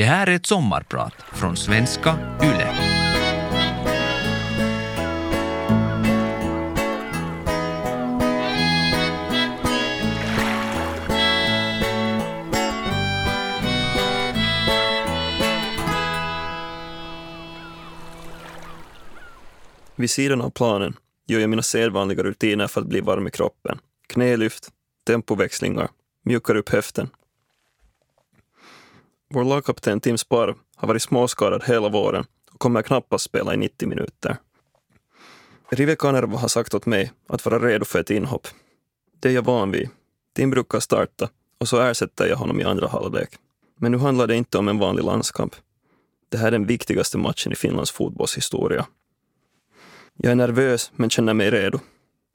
Det här är ett sommarprat från svenska YLE. Vid sidan av planen gör jag mina sedvanliga rutiner för att bli varm i kroppen. Knälyft, tempoväxlingar, mjukar upp höften. Vår lagkapten Tim Sparv har varit småskadad hela våren och kommer knappast spela i 90 minuter. Rive Kanerva har sagt åt mig att vara redo för ett inhopp. Det är jag van vid. Tim brukar starta och så ersätter jag honom i andra halvlek. Men nu handlar det inte om en vanlig landskamp. Det här är den viktigaste matchen i Finlands fotbollshistoria. Jag är nervös men känner mig redo.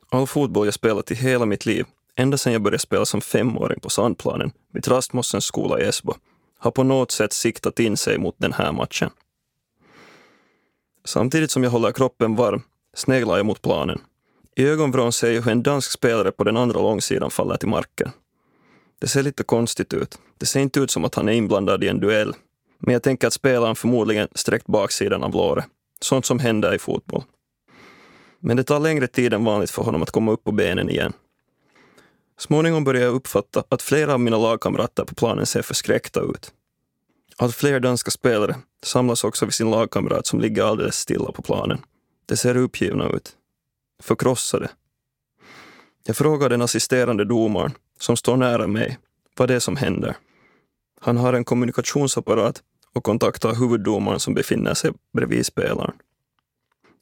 All fotboll jag spelat i hela mitt liv, ända sedan jag började spela som femåring på sandplanen vid Trastmossens skola i Esbo, har på något sätt siktat in sig mot den här matchen. Samtidigt som jag håller kroppen varm sneglar jag mot planen. I ögonvrån ser jag hur en dansk spelare på den andra långsidan faller till marken. Det ser lite konstigt ut. Det ser inte ut som att han är inblandad i en duell. Men jag tänker att spelaren förmodligen sträckt baksidan av låret. Sånt som händer i fotboll. Men det tar längre tid än vanligt för honom att komma upp på benen igen. Småningom börjar jag uppfatta att flera av mina lagkamrater på planen ser förskräckta ut. Allt fler danska spelare samlas också vid sin lagkamrat som ligger alldeles stilla på planen. De ser uppgivna ut. Förkrossade. Jag frågar den assisterande domaren, som står nära mig, vad det är som händer. Han har en kommunikationsapparat och kontaktar huvuddomaren som befinner sig bredvid spelaren.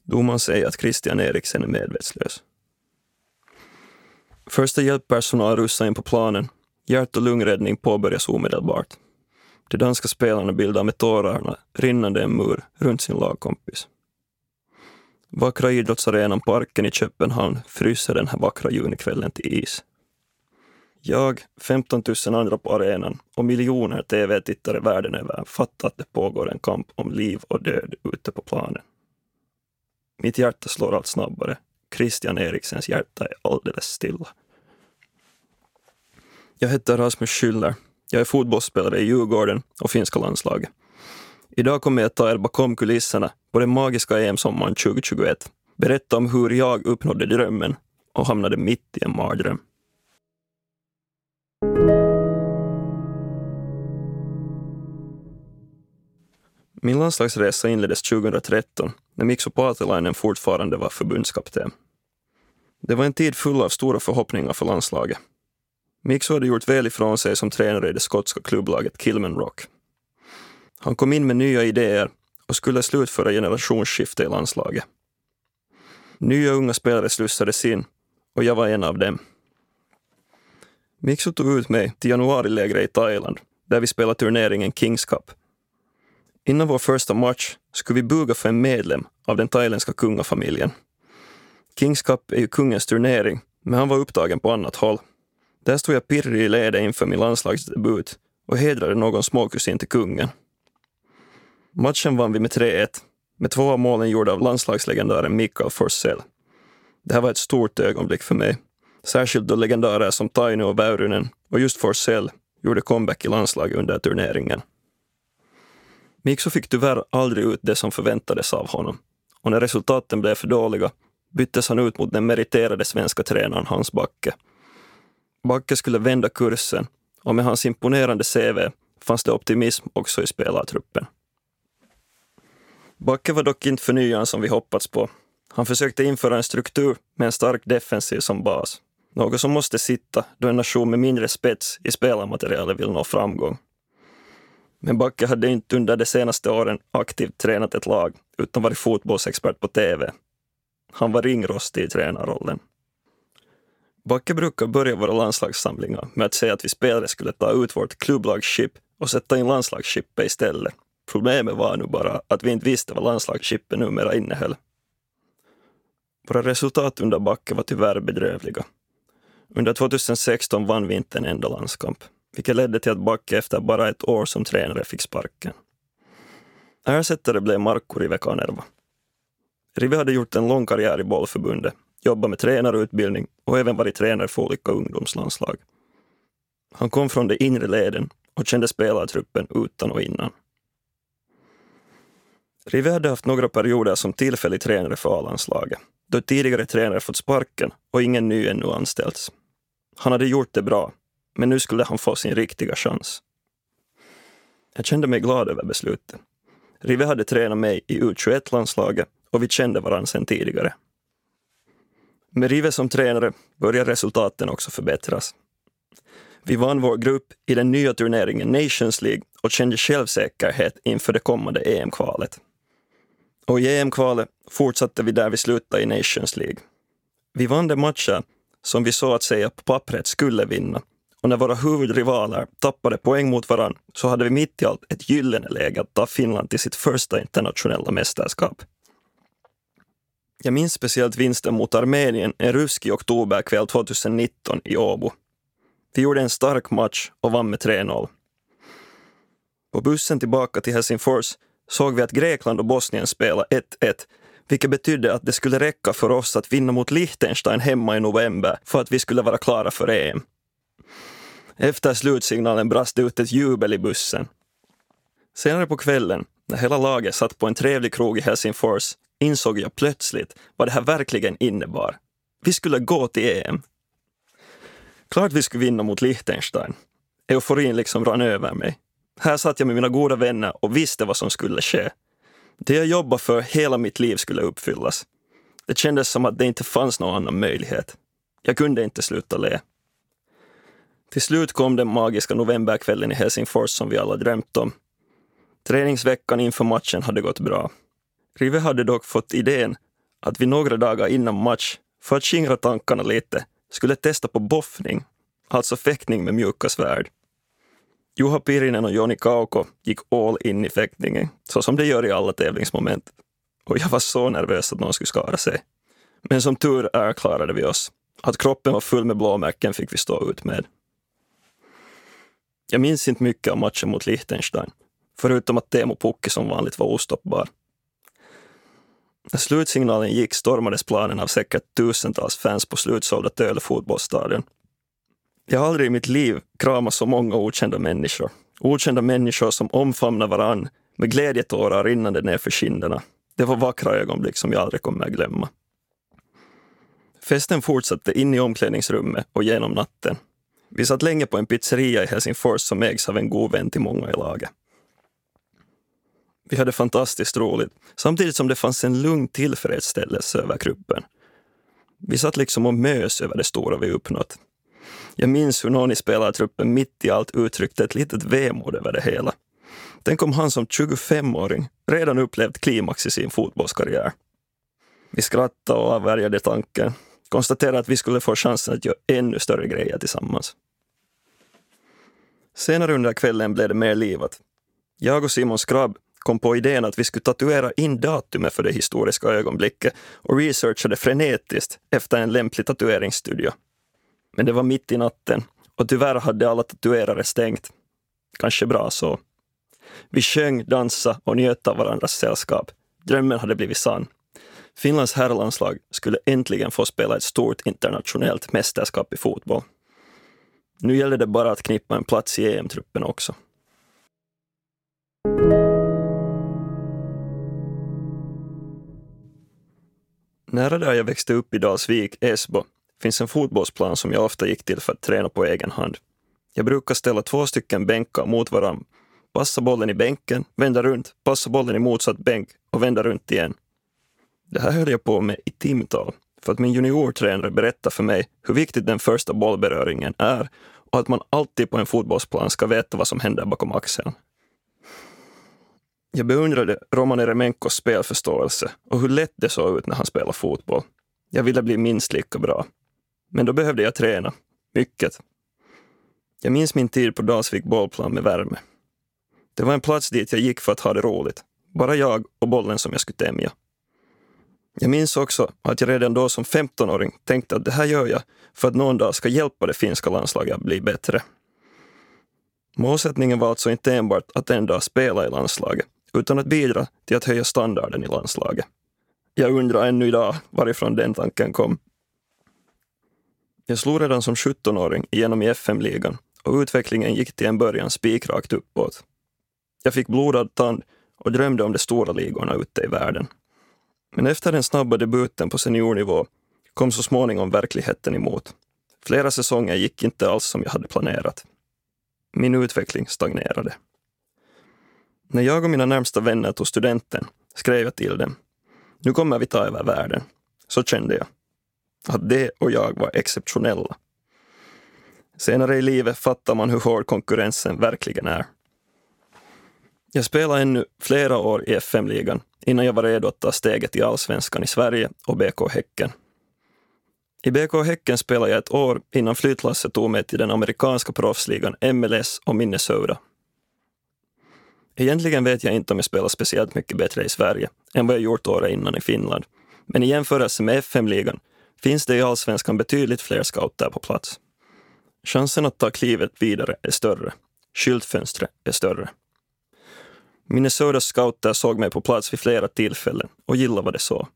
Domaren säger att Christian Eriksen är medvetslös. Första hjälppersonal rusar in på planen. Hjärt och lungräddning påbörjas omedelbart. De danska spelarna bildar med tårarna rinnande en mur runt sin lagkompis. Vackra idrottsarenan Parken i Köpenhamn fryser den här vackra junikvällen till is. Jag, 15 000 andra på arenan och miljoner tv-tittare världen över fattar att det pågår en kamp om liv och död ute på planen. Mitt hjärta slår allt snabbare. Christian Eriksens hjärta är alldeles stilla. Jag heter Rasmus Schüller. Jag är fotbollsspelare i Djurgården och finska landslaget. Idag kommer jag ta er bakom kulisserna på den magiska EM-sommaren 2021. Berätta om hur jag uppnådde drömmen och hamnade mitt i en mardröm. Min landslagsresa inleddes 2013 när Mikko Paatelainen fortfarande var förbundskapten. Det var en tid full av stora förhoppningar för landslaget. Mikko hade gjort väl ifrån sig som tränare i det skotska klubblaget Kilmenrock. Han kom in med nya idéer och skulle slutföra generationsskifte i landslaget. Nya unga spelare slussades in och jag var en av dem. Mikso tog ut mig till januarilägret i Thailand där vi spelade turneringen Kings Cup Innan vår första match skulle vi buga för en medlem av den thailändska kungafamiljen. Kings Cup är ju kungens turnering, men han var upptagen på annat håll. Där stod jag pirrig i ledet inför min landslagsdebut och hedrade någon småkusin till kungen. Matchen vann vi med 3-1, med två av målen gjorda av landslagslegendaren Mikael Forsell. Det här var ett stort ögonblick för mig, särskilt då legendarer som Taino och Väyrynen och just Forsell gjorde comeback i landslaget under turneringen. Mikso fick tyvärr aldrig ut det som förväntades av honom och när resultaten blev för dåliga byttes han ut mot den meriterade svenska tränaren Hans Backe. Backe skulle vända kursen och med hans imponerande CV fanns det optimism också i spelartruppen. Backe var dock inte förnyaren som vi hoppats på. Han försökte införa en struktur med en stark defensiv som bas. Något som måste sitta då en nation med mindre spets i spelarmaterialet vill nå framgång. Men Backe hade inte under de senaste åren aktivt tränat ett lag, utan varit fotbollsexpert på TV. Han var ringrostig i tränarrollen. Backe brukar börja våra landslagssamlingar med att säga att vi spelare skulle ta ut vårt klubblagsskip och sätta in landslagsskippet istället. Problemet var nu bara att vi inte visste vad landslagsskippet numera innehöll. Våra resultat under Backe var tyvärr bedrövliga. Under 2016 vann vi inte en enda landskamp vilket ledde till att Backe efter bara ett år som tränare fick sparken. Ersättare blev Markku Rive Kanerva. Rive hade gjort en lång karriär i bollförbundet, jobbat med tränarutbildning och även varit tränare för olika ungdomslandslag. Han kom från de inre leden och kände spelartruppen utan och innan. Rive hade haft några perioder som tillfällig tränare för A-landslaget, då tidigare tränare fått sparken och ingen ny ännu anställts. Han hade gjort det bra, men nu skulle han få sin riktiga chans. Jag kände mig glad över beslutet. Rive hade tränat mig i U21-landslaget och vi kände varandra sedan tidigare. Med Rive som tränare började resultaten också förbättras. Vi vann vår grupp i den nya turneringen Nations League och kände självsäkerhet inför det kommande EM-kvalet. Och i EM-kvalet fortsatte vi där vi slutade i Nations League. Vi vann de matcher som vi så att säga på pappret skulle vinna. Och när våra huvudrivaler tappade poäng mot varann så hade vi mitt i allt ett gyllene läge att ta Finland till sitt första internationella mästerskap. Jag minns speciellt vinsten mot Armenien en ruskig oktoberkväll 2019 i Åbo. Vi gjorde en stark match och vann med 3-0. På bussen tillbaka till Helsingfors såg vi att Grekland och Bosnien spelade 1-1, vilket betydde att det skulle räcka för oss att vinna mot Liechtenstein hemma i november för att vi skulle vara klara för EM. Efter slutsignalen brast det ut ett jubel i bussen. Senare på kvällen, när hela laget satt på en trevlig krog i Helsingfors, insåg jag plötsligt vad det här verkligen innebar. Vi skulle gå till EM. Klart vi skulle vinna mot Liechtenstein. Euforin liksom rann över mig. Här satt jag med mina goda vänner och visste vad som skulle ske. Det jag jobbat för hela mitt liv skulle uppfyllas. Det kändes som att det inte fanns någon annan möjlighet. Jag kunde inte sluta le. Till slut kom den magiska novemberkvällen i Helsingfors som vi alla drömt om. Träningsveckan inför matchen hade gått bra. Rive hade dock fått idén att vi några dagar innan match, för att skingra tankarna lite, skulle testa på boffning, alltså fäktning med mjuka svärd. Juha Pirinen och Joni Kauko gick all in i fäktningen, så som det gör i alla tävlingsmoment. Och jag var så nervös att någon skulle skada sig. Men som tur är klarade vi oss. Att kroppen var full med blåmärken fick vi stå ut med. Jag minns inte mycket av matchen mot Liechtenstein, förutom att Teemu Pukki som vanligt var ostoppbar. När slutsignalen gick stormades planen av säkert tusentals fans på slutsålda Töle fotbollsstadion. Jag har aldrig i mitt liv kramat så många okända människor. Okända människor som omfamnar varann med glädjetårar rinnande nerför kinderna. Det var vackra ögonblick som jag aldrig kommer att glömma. Festen fortsatte in i omklädningsrummet och genom natten. Vi satt länge på en pizzeria i Helsingfors som ägs av en god vän till många i laget. Vi hade fantastiskt roligt, samtidigt som det fanns en lugn tillfredsställelse över gruppen. Vi satt liksom och mös över det stora vi uppnått. Jag minns hur någon i spelartruppen mitt i allt uttryckte ett litet vemod över det hela. Tänk om han som 25-åring redan upplevt klimax i sin fotbollskarriär. Vi skrattade och avvärjade tanken, konstaterade att vi skulle få chansen att göra ännu större grejer tillsammans. Senare under kvällen blev det mer livat. Jag och Simon Skrabb kom på idén att vi skulle tatuera in datumet för det historiska ögonblicket och researchade frenetiskt efter en lämplig tatueringsstudio. Men det var mitt i natten och tyvärr hade alla tatuerare stängt. Kanske bra så. Vi sjöng, dansade och njöt av varandras sällskap. Drömmen hade blivit sann. Finlands herrlandslag skulle äntligen få spela ett stort internationellt mästerskap i fotboll. Nu gällde det bara att knippa en plats i EM-truppen också. Nära där jag växte upp i Dalsvik, Esbo, finns en fotbollsplan som jag ofta gick till för att träna på egen hand. Jag brukar ställa två stycken bänkar mot varann, passa bollen i bänken, vända runt, passa bollen i motsatt bänk och vända runt igen. Det här höll jag på med i timtal, för att min juniortränare berättade för mig hur viktigt den första bollberöringen är och att man alltid på en fotbollsplan ska veta vad som händer bakom axeln. Jag beundrade Roman Eremenkos spelförståelse och hur lätt det såg ut när han spelade fotboll. Jag ville bli minst lika bra. Men då behövde jag träna. Mycket. Jag minns min tid på Dalsvik bollplan med värme. Det var en plats dit jag gick för att ha det roligt. Bara jag och bollen som jag skulle tämja. Jag minns också att jag redan då som 15-åring tänkte att det här gör jag för att någon dag ska hjälpa det finska landslaget att bli bättre. Målsättningen var alltså inte enbart att en dag spela i landslaget, utan att bidra till att höja standarden i landslaget. Jag undrar ännu idag varifrån den tanken kom. Jag slog redan som 17-åring igenom i FM-ligan och utvecklingen gick till en början spikrakt uppåt. Jag fick blodad tand och drömde om de stora ligorna ute i världen. Men efter den snabba debuten på seniornivå kom så småningom verkligheten emot. Flera säsonger gick inte alls som jag hade planerat. Min utveckling stagnerade. När jag och mina närmsta vänner tog studenten skrev jag till dem. Nu kommer vi ta över världen. Så kände jag. Att det och jag var exceptionella. Senare i livet fattar man hur hård konkurrensen verkligen är. Jag spelade ännu flera år i FM-ligan innan jag var redo att ta steget till allsvenskan i Sverige och BK Häcken. I BK Häcken spelade jag ett år innan flyttlasset tog mig till den amerikanska proffsligan MLS och Minnesota. Egentligen vet jag inte om jag spelar speciellt mycket bättre i Sverige än vad jag gjort året innan i Finland. Men i jämförelse med FM-ligan finns det i allsvenskan betydligt fler scouter på plats. Chansen att ta klivet vidare är större. Skyltfönstret är större. Minnesotas scouter såg mig på plats vid flera tillfällen och gillade vad de såg.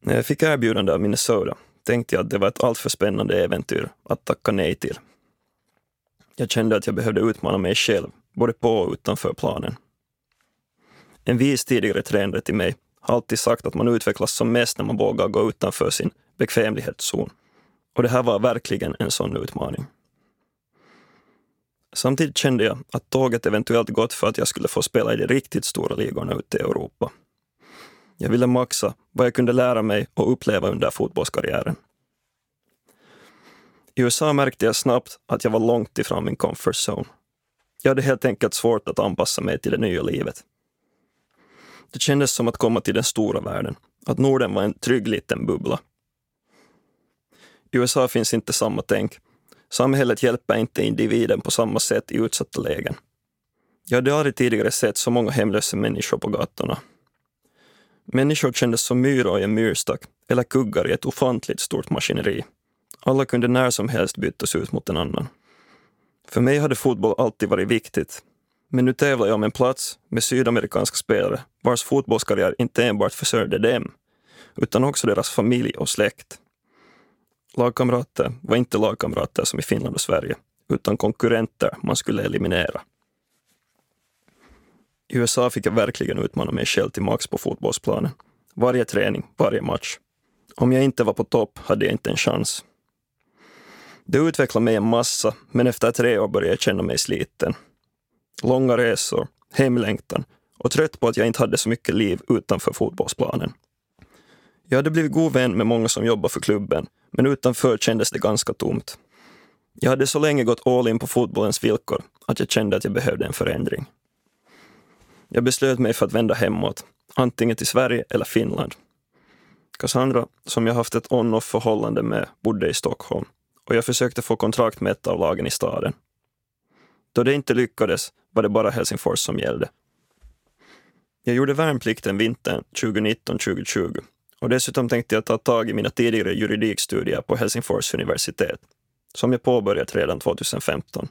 När jag fick erbjudande av Minnesota tänkte jag att det var ett alltför spännande äventyr att tacka nej till. Jag kände att jag behövde utmana mig själv, både på och utanför planen. En vis tidigare tränare till mig har alltid sagt att man utvecklas som mest när man vågar gå utanför sin bekvämlighetszon. Och det här var verkligen en sån utmaning. Samtidigt kände jag att tåget eventuellt gått för att jag skulle få spela i de riktigt stora ligorna ute i Europa. Jag ville maxa vad jag kunde lära mig och uppleva under fotbollskarriären. I USA märkte jag snabbt att jag var långt ifrån min comfort zone. Jag hade helt enkelt svårt att anpassa mig till det nya livet. Det kändes som att komma till den stora världen, att Norden var en trygg liten bubbla. I USA finns inte samma tänk. Samhället hjälper inte individen på samma sätt i utsatta lägen. Jag hade aldrig tidigare sett så många hemlösa människor på gatorna. Människor kändes som myror i en myrstack eller kuggar i ett ofantligt stort maskineri. Alla kunde när som helst bytas ut mot en annan. För mig hade fotboll alltid varit viktigt. Men nu tävlar jag om en plats med sydamerikanska spelare vars fotbollskarriär inte enbart försörjde dem, utan också deras familj och släkt. Lagkamrater var inte lagkamrater som i Finland och Sverige, utan konkurrenter man skulle eliminera. I USA fick jag verkligen utmana mig själv till max på fotbollsplanen. Varje träning, varje match. Om jag inte var på topp hade jag inte en chans. Det utvecklade mig en massa, men efter tre år började jag känna mig sliten. Långa resor, hemlängtan och trött på att jag inte hade så mycket liv utanför fotbollsplanen. Jag hade blivit god vän med många som jobbar för klubben, men utanför kändes det ganska tomt. Jag hade så länge gått all in på fotbollens villkor att jag kände att jag behövde en förändring. Jag beslöt mig för att vända hemåt, antingen till Sverige eller Finland. Cassandra, som jag haft ett on-off förhållande med, bodde i Stockholm och jag försökte få kontrakt med ett av lagen i staden. Då det inte lyckades var det bara Helsingfors som gällde. Jag gjorde värnplikten vintern 2019-2020 och dessutom tänkte jag ta tag i mina tidigare juridikstudier på Helsingfors universitet, som jag påbörjat redan 2015.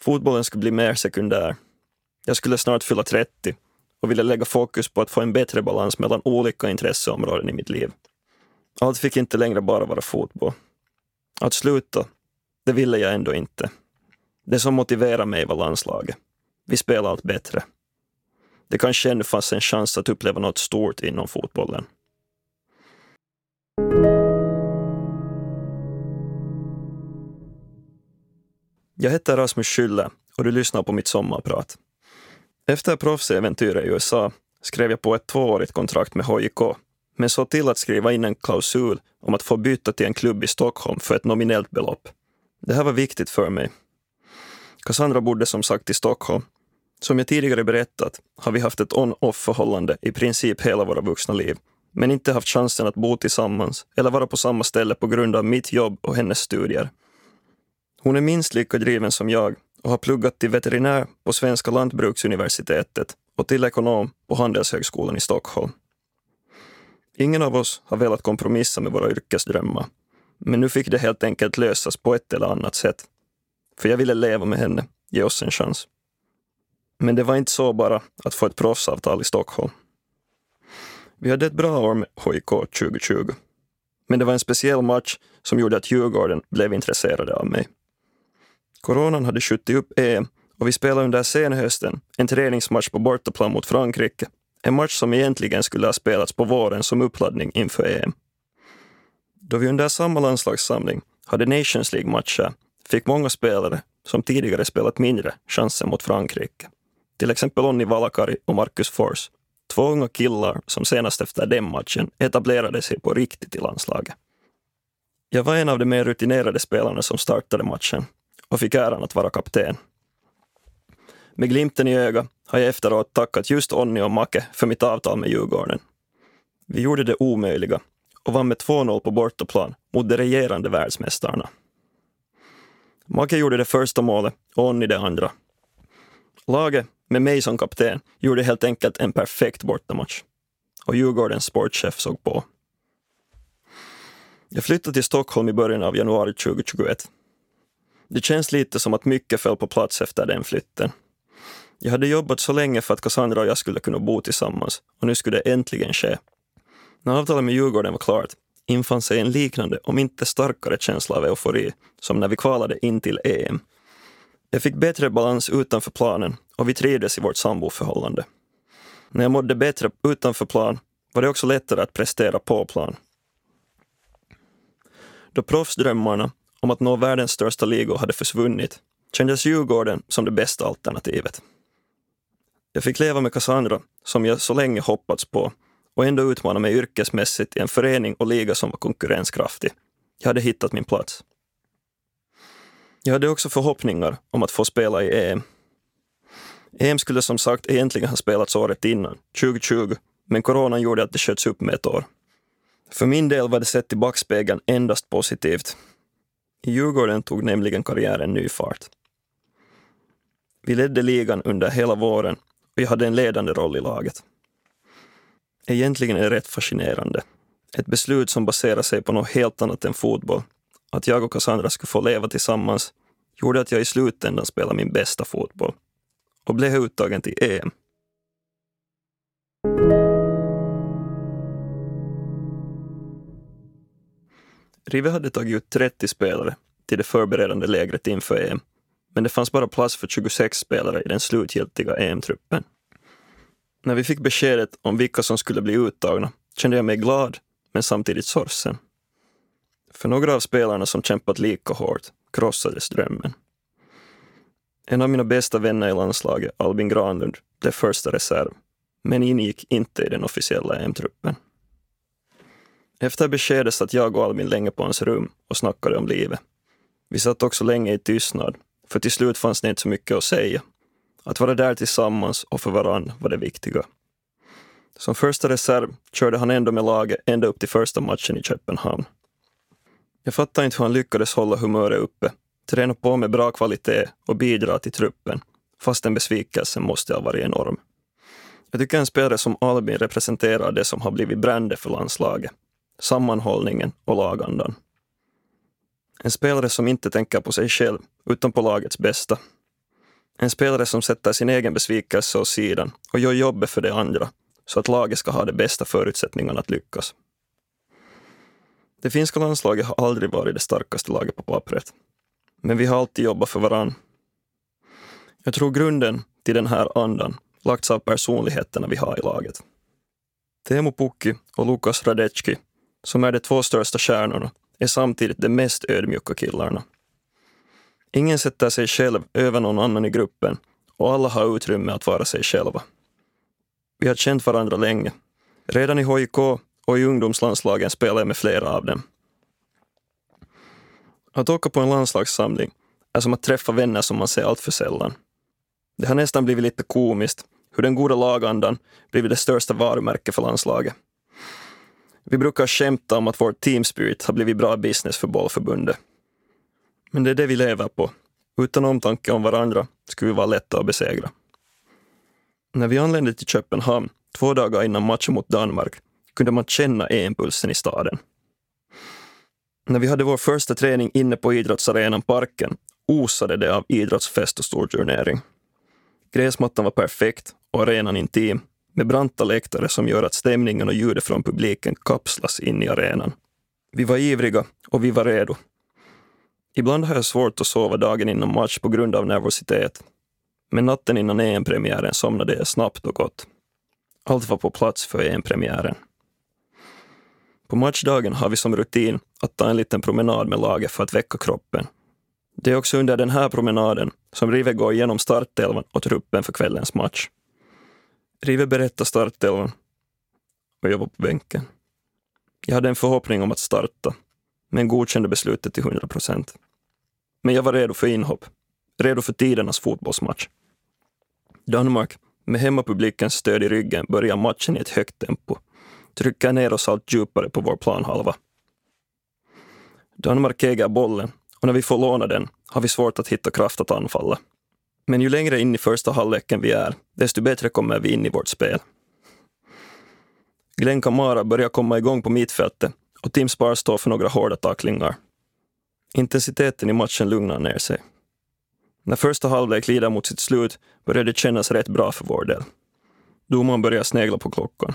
Fotbollen skulle bli mer sekundär. Jag skulle snart fylla 30 och ville lägga fokus på att få en bättre balans mellan olika intresseområden i mitt liv. Allt fick inte längre bara vara fotboll. Att sluta, det ville jag ändå inte. Det som motiverade mig var landslaget. Vi spelade allt bättre. Det kanske ännu fanns en chans att uppleva något stort inom fotbollen. Jag heter Rasmus Schüller och du lyssnar på mitt sommarprat. Efter proffsäventyret i USA skrev jag på ett tvåårigt kontrakt med HJK, men såg till att skriva in en klausul om att få byta till en klubb i Stockholm för ett nominellt belopp. Det här var viktigt för mig. Cassandra bodde som sagt i Stockholm. Som jag tidigare berättat har vi haft ett on-off förhållande i princip hela våra vuxna liv, men inte haft chansen att bo tillsammans eller vara på samma ställe på grund av mitt jobb och hennes studier. Hon är minst lika driven som jag och har pluggat till veterinär på Svenska lantbruksuniversitetet och till ekonom på Handelshögskolan i Stockholm. Ingen av oss har velat kompromissa med våra yrkesdrömmar, men nu fick det helt enkelt lösas på ett eller annat sätt. För jag ville leva med henne, ge oss en chans. Men det var inte så bara att få ett proffsavtal i Stockholm. Vi hade ett bra år med HIK 2020. Men det var en speciell match som gjorde att Djurgården blev intresserade av mig. Coronan hade skjutit upp EM och vi spelade under senhösten en träningsmatch på bortaplan mot Frankrike. En match som egentligen skulle ha spelats på våren som uppladdning inför EM. Då vi under samma landslagssamling hade Nations League-matcher fick många spelare, som tidigare spelat mindre, chansen mot Frankrike. Till exempel Onni Valakari och Marcus Fors, två unga killar som senast efter den matchen etablerade sig på riktigt i landslaget. Jag var en av de mer rutinerade spelarna som startade matchen och fick äran att vara kapten. Med glimten i ögat har jag efteråt tackat just Onni och Make för mitt avtal med Djurgården. Vi gjorde det omöjliga och vann med 2-0 på bortaplan mot de regerande världsmästarna. Make gjorde det första målet och Onni det andra. Laget, med mig som kapten, gjorde helt enkelt en perfekt bortamatch. Och Djurgårdens sportchef såg på. Jag flyttade till Stockholm i början av januari 2021. Det känns lite som att mycket föll på plats efter den flytten. Jag hade jobbat så länge för att Cassandra och jag skulle kunna bo tillsammans och nu skulle det äntligen ske. När avtalet med Djurgården var klart infann sig en liknande, om inte starkare känsla av eufori som när vi kvalade in till EM. Jag fick bättre balans utanför planen och vi trivdes i vårt samboförhållande. När jag mådde bättre utanför plan var det också lättare att prestera på plan. Då proffsdrömmarna om att nå världens största ligor hade försvunnit kändes Djurgården som det bästa alternativet. Jag fick leva med Cassandra, som jag så länge hoppats på, och ändå utmana mig yrkesmässigt i en förening och liga som var konkurrenskraftig. Jag hade hittat min plats. Jag hade också förhoppningar om att få spela i EM. EM skulle som sagt egentligen ha spelats året innan, 2020, men coronan gjorde att det sköts upp med ett år. För min del var det sett i backspegeln endast positivt. I Djurgården tog nämligen karriären ny fart. Vi ledde ligan under hela våren och jag hade en ledande roll i laget. Egentligen är det rätt fascinerande. Ett beslut som baserar sig på något helt annat än fotboll. Att jag och Cassandra skulle få leva tillsammans gjorde att jag i slutändan spelade min bästa fotboll och blev uttagen till EM. Rive hade tagit ut 30 spelare till det förberedande lägret inför EM, men det fanns bara plats för 26 spelare i den slutgiltiga EM-truppen. När vi fick beskedet om vilka som skulle bli uttagna kände jag mig glad, men samtidigt sorgsen. För några av spelarna som kämpat lika hårt krossades drömmen. En av mina bästa vänner i landslaget, Albin Granlund, blev första reserv, men ingick inte i den officiella EM-truppen. Efter beskedet satt jag och Albin länge på hans rum och snackade om livet. Vi satt också länge i tystnad, för till slut fanns det inte så mycket att säga. Att vara där tillsammans och för varann var det viktiga. Som första reserv körde han ändå med laget ända upp till första matchen i Köpenhamn. Jag fattar inte hur han lyckades hålla humöret uppe, träna på med bra kvalitet och bidra till truppen, fastän besvikelsen måste ha varit enorm. Jag tycker en spelare som Albin representerar det som har blivit brände för landslaget, sammanhållningen och lagandan. En spelare som inte tänker på sig själv, utan på lagets bästa. En spelare som sätter sin egen besvikelse åt sidan och gör jobbet för de andra, så att laget ska ha de bästa förutsättningarna att lyckas. Det finska landslaget har aldrig varit det starkaste laget på pappret. Men vi har alltid jobbat för varann. Jag tror grunden till den här andan lagts av personligheterna vi har i laget. Teemu Pukki och Lukas Radecki, som är de två största stjärnorna, är samtidigt de mest ödmjuka killarna. Ingen sätter sig själv över någon annan i gruppen och alla har utrymme att vara sig själva. Vi har känt varandra länge. Redan i HIK och i ungdomslandslagen spelade jag med flera av dem. Att åka på en landslagssamling är som att träffa vänner som man ser allt för sällan. Det har nästan blivit lite komiskt hur den goda lagandan blivit det största varumärket för landslaget. Vi brukar skämta om att vår team spirit har blivit bra business för bollförbundet. Men det är det vi lever på. Utan omtanke om varandra skulle vi vara lätta att besegra. När vi anlände till Köpenhamn två dagar innan matchen mot Danmark kunde man känna EM-pulsen i staden. När vi hade vår första träning inne på idrottsarenan Parken osade det av idrottsfest och storturnering. Gräsmattan var perfekt och arenan intim med branta läktare som gör att stämningen och ljudet från publiken kapslas in i arenan. Vi var ivriga och vi var redo. Ibland har jag svårt att sova dagen innan match på grund av nervositet. Men natten innan EM-premiären somnade jag snabbt och gott. Allt var på plats för EM-premiären. På matchdagen har vi som rutin att ta en liten promenad med laget för att väcka kroppen. Det är också under den här promenaden som Rive går igenom startelvan och truppen för kvällens match. Rive berättar startelvan och jag var på bänken. Jag hade en förhoppning om att starta, men godkände beslutet till 100 procent. Men jag var redo för inhopp, redo för tidernas fotbollsmatch. Danmark, med hemmapublikens stöd i ryggen, börjar matchen i ett högt tempo, trycker ner oss allt djupare på vår planhalva. Danmark äger bollen och när vi får låna den har vi svårt att hitta kraft att anfalla. Men ju längre in i första halvleken vi är, desto bättre kommer vi in i vårt spel. Glenn Kamara börjar komma igång på mittfältet och Tim Spar står för några hårda tacklingar. Intensiteten i matchen lugnar ner sig. När första halvlek lider mot sitt slut börjar det kännas rätt bra för vår del. Domaren börjar snegla på klockan.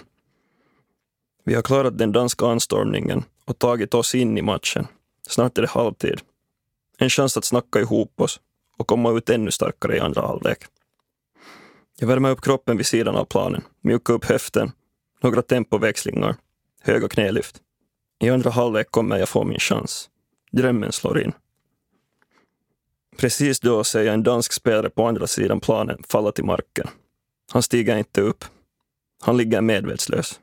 Vi har klarat den danska anstormningen och tagit oss in i matchen. Snart är det halvtid. En chans att snacka ihop oss och komma ut ännu starkare i andra halvlek. Jag värmer upp kroppen vid sidan av planen, mjukar upp höften, några tempoväxlingar, höga knälyft. I andra halvlek kommer jag få min chans. Drömmen slår in. Precis då ser jag en dansk spelare på andra sidan planen falla till marken. Han stiger inte upp. Han ligger medvetslös.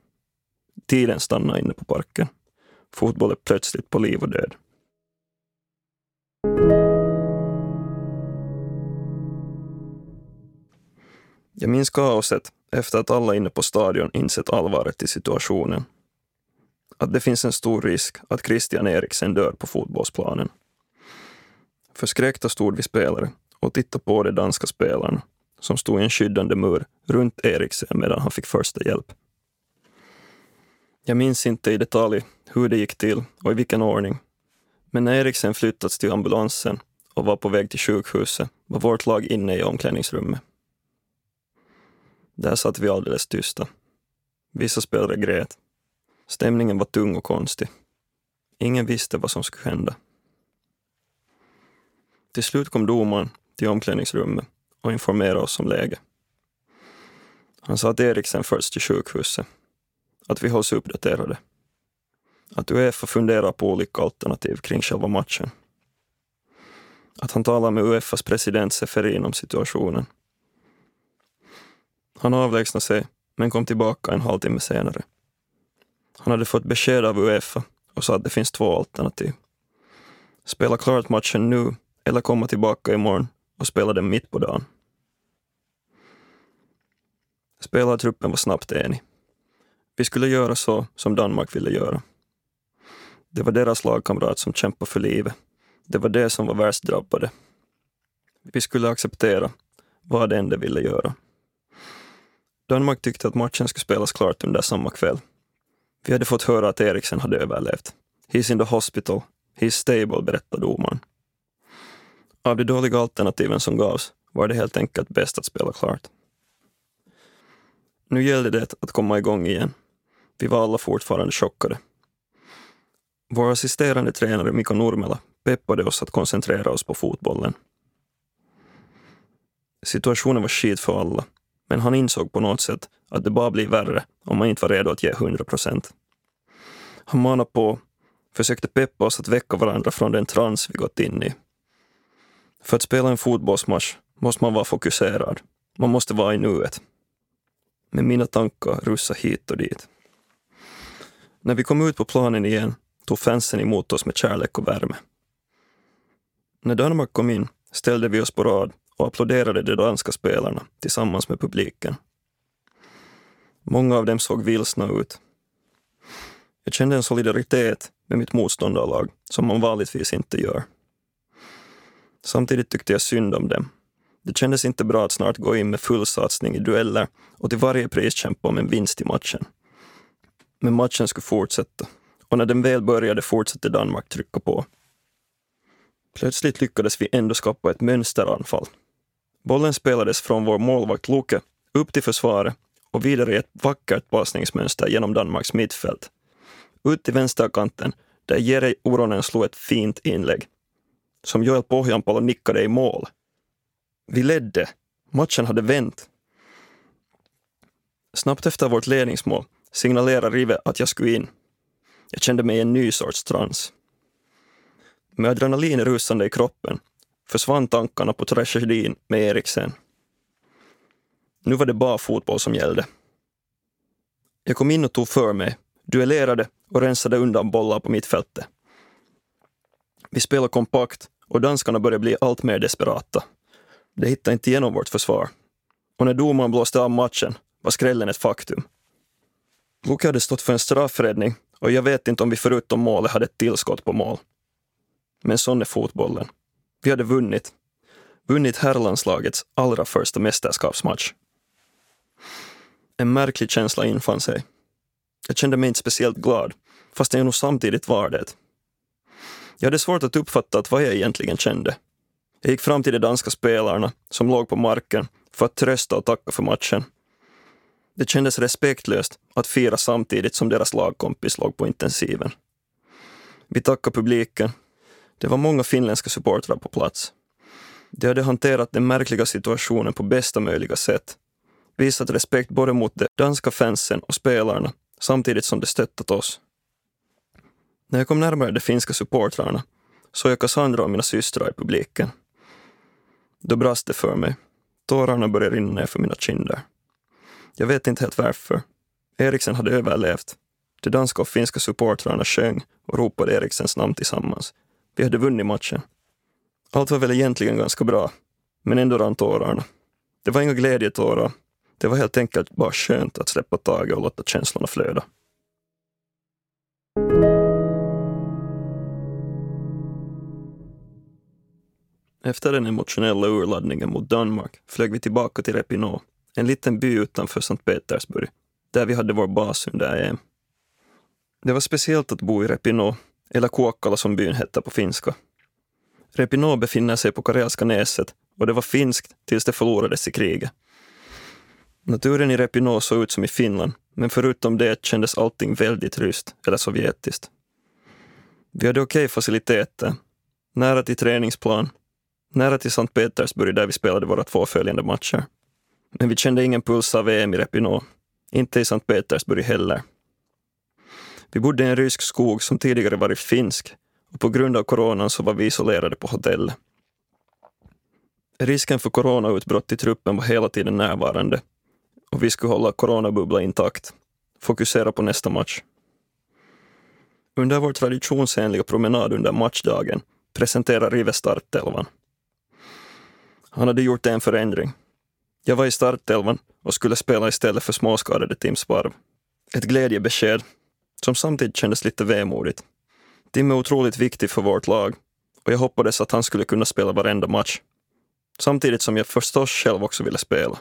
Tiden stannar inne på parken. Fotboll är plötsligt på liv och död. Jag minns kaoset efter att alla inne på stadion insett allvaret i situationen. Att det finns en stor risk att Christian Eriksen dör på fotbollsplanen. Förskräckta stod vi spelare och tittade på de danska spelarna som stod i en skyddande mur runt Eriksen medan han fick första hjälp. Jag minns inte i detalj hur det gick till och i vilken ordning. Men när Eriksen flyttats till ambulansen och var på väg till sjukhuset var vårt lag inne i omklädningsrummet. Där satt vi alldeles tysta. Vissa spelare grät. Stämningen var tung och konstig. Ingen visste vad som skulle hända. Till slut kom domaren till omklädningsrummet och informerade oss om läget. Han sa att Eriksen förts till sjukhuset, att vi hålls uppdaterade, att Uefa funderar på olika alternativ kring själva matchen, att han talar med Uefas president Seferin om situationen. Han avlägsnade sig, men kom tillbaka en halvtimme senare. Han hade fått besked av Uefa och sa att det finns två alternativ. Spela klart matchen nu eller komma tillbaka imorgon och spela den mitt på dagen. Spelartruppen var snabbt enig. Vi skulle göra så som Danmark ville göra. Det var deras lagkamrat som kämpade för livet. Det var det som var värst drabbade. Vi skulle acceptera vad det än de ville göra. Danmark tyckte att matchen skulle spelas klart under samma kväll. Vi hade fått höra att Eriksen hade överlevt. He's in the hospital. He's stable, berättade domaren. Av de dåliga alternativen som gavs var det helt enkelt bäst att spela klart. Nu gällde det att komma igång igen. Vi var alla fortfarande chockade. Vår assisterande tränare Mikko Nurmela peppade oss att koncentrera oss på fotbollen. Situationen var skit för alla, men han insåg på något sätt att det bara blir värre om man inte var redo att ge 100 procent. Han manade på, försökte peppa oss att väcka varandra från den trans vi gått in i för att spela en fotbollsmatch måste man vara fokuserad. Man måste vara i nuet. Men mina tankar russade hit och dit. När vi kom ut på planen igen tog fansen emot oss med kärlek och värme. När Danmark kom in ställde vi oss på rad och applåderade de danska spelarna tillsammans med publiken. Många av dem såg vilsna ut. Jag kände en solidaritet med mitt motståndarlag som man vanligtvis inte gör. Samtidigt tyckte jag synd om dem. Det kändes inte bra att snart gå in med full satsning i dueller och till varje pris kämpa om en vinst i matchen. Men matchen skulle fortsätta och när den väl började fortsatte Danmark trycka på. Plötsligt lyckades vi ändå skapa ett mönsteranfall. Bollen spelades från vår målvakt Luke upp till försvaret och vidare i ett vackert passningsmönster genom Danmarks mittfält. Ut till vänsterkanten där Jere Uronen slog ett fint inlägg som Joel Pohjanpalo nickade i mål. Vi ledde. Matchen hade vänt. Snabbt efter vårt ledningsmål signalerade Rive att jag skulle in. Jag kände mig i en ny sorts trans. Med adrenalin rusande i kroppen försvann tankarna på tragedin med Eriksen. Nu var det bara fotboll som gällde. Jag kom in och tog för mig, duellerade och rensade undan bollar på mittfältet. Vi spelade kompakt och danskarna började bli allt mer desperata. De hittade inte igenom vårt försvar. Och när domaren blåste av matchen var skrällen ett faktum. Luke hade stått för en straffräddning och jag vet inte om vi förutom målet hade ett tillskott på mål. Men sån är fotbollen. Vi hade vunnit. Vunnit herrlandslagets allra första mästerskapsmatch. En märklig känsla infann sig. Jag kände mig inte speciellt glad, fast jag nog samtidigt var det. Jag hade svårt att uppfatta vad jag egentligen kände. Jag gick fram till de danska spelarna som låg på marken för att trösta och tacka för matchen. Det kändes respektlöst att fira samtidigt som deras lagkompis låg på intensiven. Vi tackade publiken. Det var många finländska supportrar på plats. De hade hanterat den märkliga situationen på bästa möjliga sätt. Visat respekt både mot de danska fansen och spelarna samtidigt som de stöttat oss. När jag kom närmare de finska supportrarna såg jag Cassandra och mina systrar i publiken. Då brast det för mig. Tårarna började rinna ner för mina kinder. Jag vet inte helt varför. Eriksen hade överlevt. De danska och finska supportrarna sjöng och ropade Eriksens namn tillsammans. Vi hade vunnit matchen. Allt var väl egentligen ganska bra, men ändå rann tårarna. Det var inga glädjetårar. Det var helt enkelt bara skönt att släppa taget och låta känslorna flöda. Efter den emotionella urladdningen mot Danmark flög vi tillbaka till Repinå, en liten by utanför Sankt Petersburg, där vi hade vår bas under EM. Det var speciellt att bo i Repinå eller Kuokkala som byn hette på finska. Repino befinner sig på Karelska näset och det var finskt tills det förlorades i kriget. Naturen i Repino såg ut som i Finland, men förutom det kändes allting väldigt ryskt eller sovjetiskt. Vi hade okej okay faciliteter, nära till träningsplan nära till Sankt Petersburg där vi spelade våra två följande matcher. Men vi kände ingen puls av VM i Repino, Inte i Sankt Petersburg heller. Vi bodde i en rysk skog som tidigare varit finsk och på grund av coronan så var vi isolerade på hotellet. Risken för coronautbrott i truppen var hela tiden närvarande och vi skulle hålla coronabubblan intakt, fokusera på nästa match. Under vår traditionsenliga promenad under matchdagen presenterar Rive startelvan. Han hade gjort en förändring. Jag var i startelvan och skulle spela istället för småskadade Tim Sparv. Ett glädjebesked som samtidigt kändes lite vemodigt. Tim är otroligt viktig för vårt lag och jag hoppades att han skulle kunna spela varenda match. Samtidigt som jag förstås själv också ville spela.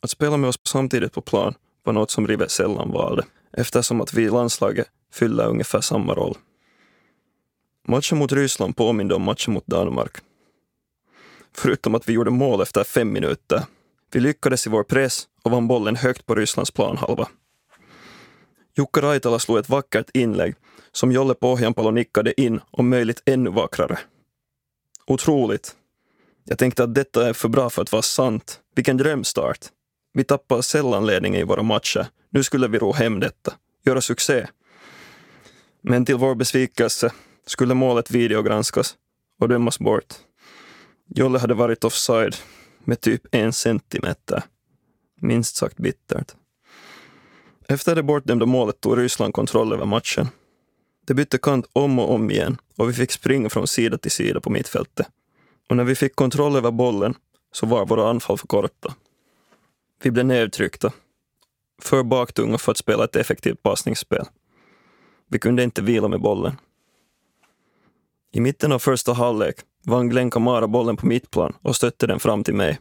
Att spela med oss samtidigt på plan var något som Rive sällan valde eftersom att vi i landslaget fyller ungefär samma roll. Matchen mot Ryssland påminde om matchen mot Danmark förutom att vi gjorde mål efter fem minuter. Vi lyckades i vår press och vann bollen högt på Rysslands planhalva. Jukka Raitala slog ett vackert inlägg som Jolle Pohjanpalo nickade in om möjligt ännu vackrare. Otroligt. Jag tänkte att detta är för bra för att vara sant. Vilken drömstart. Vi tappar sällan ledningen i våra matcher. Nu skulle vi ro hem detta. Göra succé. Men till vår besvikelse skulle målet videogranskas och dömas bort. Jolle hade varit offside med typ en centimeter. Minst sagt bittert. Efter det bortdömda målet tog Ryssland kontroll över matchen. Det bytte kant om och om igen och vi fick springa från sida till sida på mittfältet. Och när vi fick kontroll över bollen så var våra anfall för korta. Vi blev nedtryckta. För baktunga för att spela ett effektivt passningsspel. Vi kunde inte vila med bollen. I mitten av första halvlek vann Glenn Kamara bollen på mittplan och stötte den fram till mig.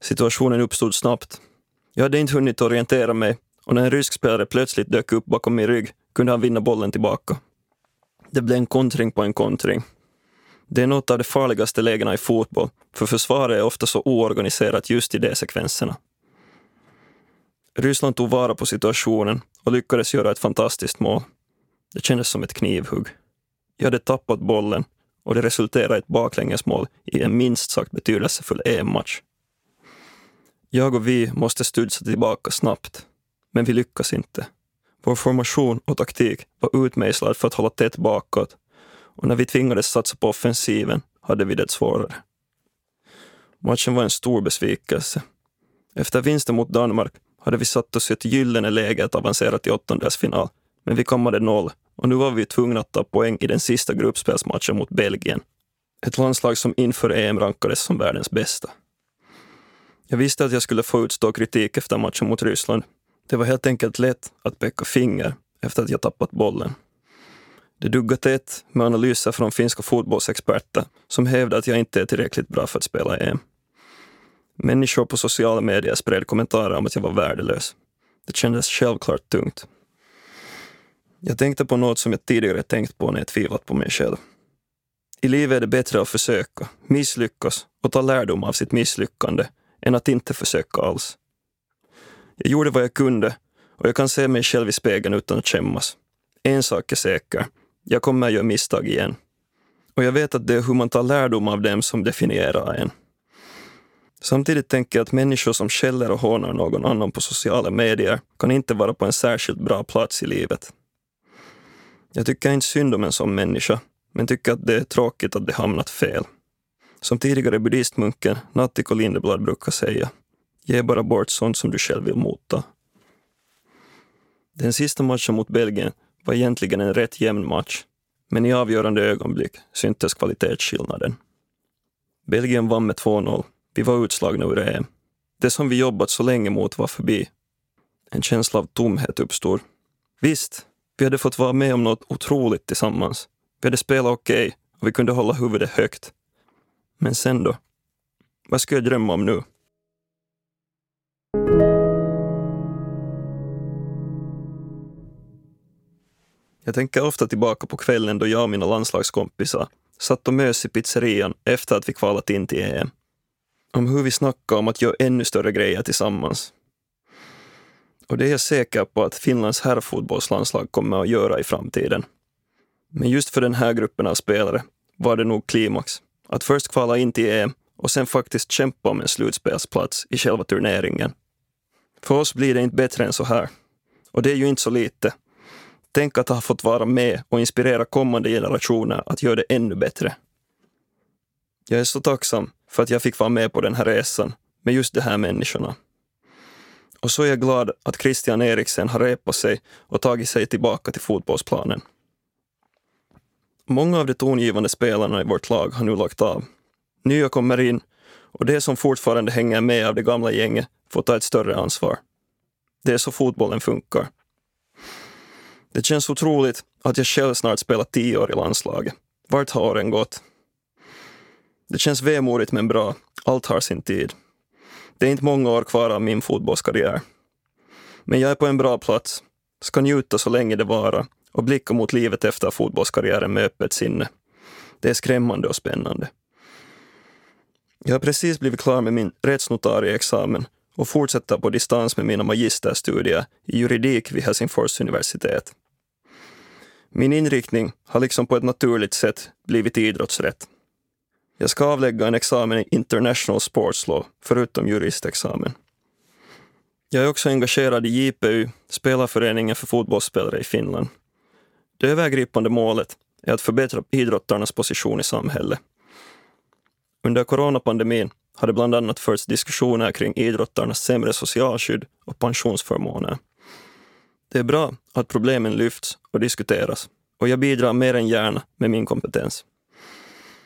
Situationen uppstod snabbt. Jag hade inte hunnit orientera mig och när en rysk spelare plötsligt dök upp bakom min rygg kunde han vinna bollen tillbaka. Det blev en kontring på en kontring. Det är något av de farligaste lägena i fotboll, för försvaret är ofta så oorganiserat just i de sekvenserna. Ryssland tog vara på situationen och lyckades göra ett fantastiskt mål. Det kändes som ett knivhugg. Jag hade tappat bollen och det resulterade i ett baklängesmål i en minst sagt betydelsefull EM-match. Jag och vi måste studsa tillbaka snabbt, men vi lyckas inte. Vår formation och taktik var utmejslad för att hålla tätt bakåt och när vi tvingades satsa på offensiven hade vi det svårare. Matchen var en stor besvikelse. Efter vinsten mot Danmark hade vi satt oss i ett gyllene läge att avancera till åttondelsfinal, men vi kammade noll och nu var vi tvungna att ta poäng i den sista gruppspelsmatchen mot Belgien. Ett landslag som inför EM rankades som världens bästa. Jag visste att jag skulle få utstå kritik efter matchen mot Ryssland. Det var helt enkelt lätt att peka finger efter att jag tappat bollen. Det duggar tätt med analyser från finska fotbollsexperter som hävdar att jag inte är tillräckligt bra för att spela EM. Människor på sociala medier spred kommentarer om att jag var värdelös. Det kändes självklart tungt. Jag tänkte på något som jag tidigare tänkt på när jag tvivlat på mig själv. I livet är det bättre att försöka, misslyckas och ta lärdom av sitt misslyckande än att inte försöka alls. Jag gjorde vad jag kunde och jag kan se mig själv i spegeln utan att skämmas. En sak är säker, jag kommer att göra misstag igen. Och jag vet att det är hur man tar lärdom av dem som definierar en. Samtidigt tänker jag att människor som skäller och hånar någon annan på sociala medier kan inte vara på en särskilt bra plats i livet. Jag tycker inte synd om en sån människa, men tycker att det är tråkigt att det hamnat fel. Som tidigare buddhistmunken Natthiko Lindeblad brukar säga, ge bara bort sånt som du själv vill motta. Den sista matchen mot Belgien var egentligen en rätt jämn match, men i avgörande ögonblick syntes kvalitetsskillnaden. Belgien vann med 2-0. Vi var utslagna ur EM. Det som vi jobbat så länge mot var förbi. En känsla av tomhet uppstod. Visst, vi hade fått vara med om något otroligt tillsammans. Vi hade spelat okej okay, och vi kunde hålla huvudet högt. Men sen då? Vad ska jag drömma om nu? Jag tänker ofta tillbaka på kvällen då jag och mina landslagskompisar satt och mös i pizzerian efter att vi kvalat in till EM. Om hur vi snackade om att göra ännu större grejer tillsammans. Och det är jag säker på att Finlands herrfotbollslandslag kommer att göra i framtiden. Men just för den här gruppen av spelare var det nog klimax. Att först kvala in till EM och sen faktiskt kämpa om en slutspelsplats i själva turneringen. För oss blir det inte bättre än så här. Och det är ju inte så lite. Tänk att ha fått vara med och inspirera kommande generationer att göra det ännu bättre. Jag är så tacksam för att jag fick vara med på den här resan med just de här människorna. Och så är jag glad att Christian Eriksen har repat sig och tagit sig tillbaka till fotbollsplanen. Många av de tongivande spelarna i vårt lag har nu lagt av. Nya kommer in och det som fortfarande hänger med av det gamla gänget får ta ett större ansvar. Det är så fotbollen funkar. Det känns otroligt att jag själv snart spelat tio år i landslaget. Vart har åren gått? Det känns vemodigt men bra. Allt har sin tid. Det är inte många år kvar av min fotbollskarriär. Men jag är på en bra plats, ska njuta så länge det varar och blicka mot livet efter fotbollskarriären med öppet sinne. Det är skrämmande och spännande. Jag har precis blivit klar med min rättsnotarieexamen och fortsätter på distans med mina magisterstudier i juridik vid Helsingfors universitet. Min inriktning har liksom på ett naturligt sätt blivit idrottsrätt. Jag ska avlägga en examen i International Sports Law, förutom juristexamen. Jag är också engagerad i JPU, Spelarföreningen för fotbollsspelare i Finland. Det övergripande målet är att förbättra idrottarnas position i samhället. Under coronapandemin har det bland annat förts diskussioner kring idrottarnas sämre socialskydd och pensionsförmåner. Det är bra att problemen lyfts och diskuteras och jag bidrar mer än gärna med min kompetens.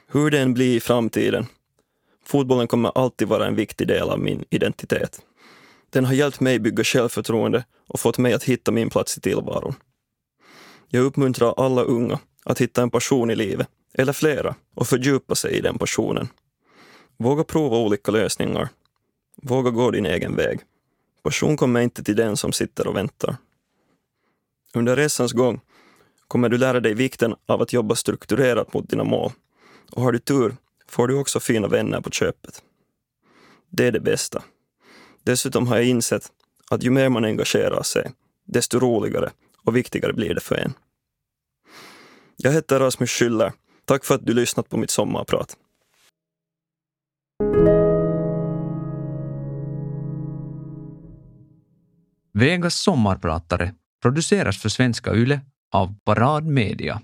Hur det än blir i framtiden, fotbollen kommer alltid vara en viktig del av min identitet. Den har hjälpt mig bygga självförtroende och fått mig att hitta min plats i tillvaron. Jag uppmuntrar alla unga att hitta en passion i livet, eller flera, och fördjupa sig i den passionen. Våga prova olika lösningar. Våga gå din egen väg. Passion kommer inte till den som sitter och väntar. Under resans gång kommer du lära dig vikten av att jobba strukturerat mot dina mål. Och har du tur får du också fina vänner på köpet. Det är det bästa. Dessutom har jag insett att ju mer man engagerar sig, desto roligare och viktigare blir det för en. Jag heter Rasmus Schüller. Tack för att du lyssnat på mitt sommarprat. Vegas sommarpratare produceras för Svenska Yle av Parad Media.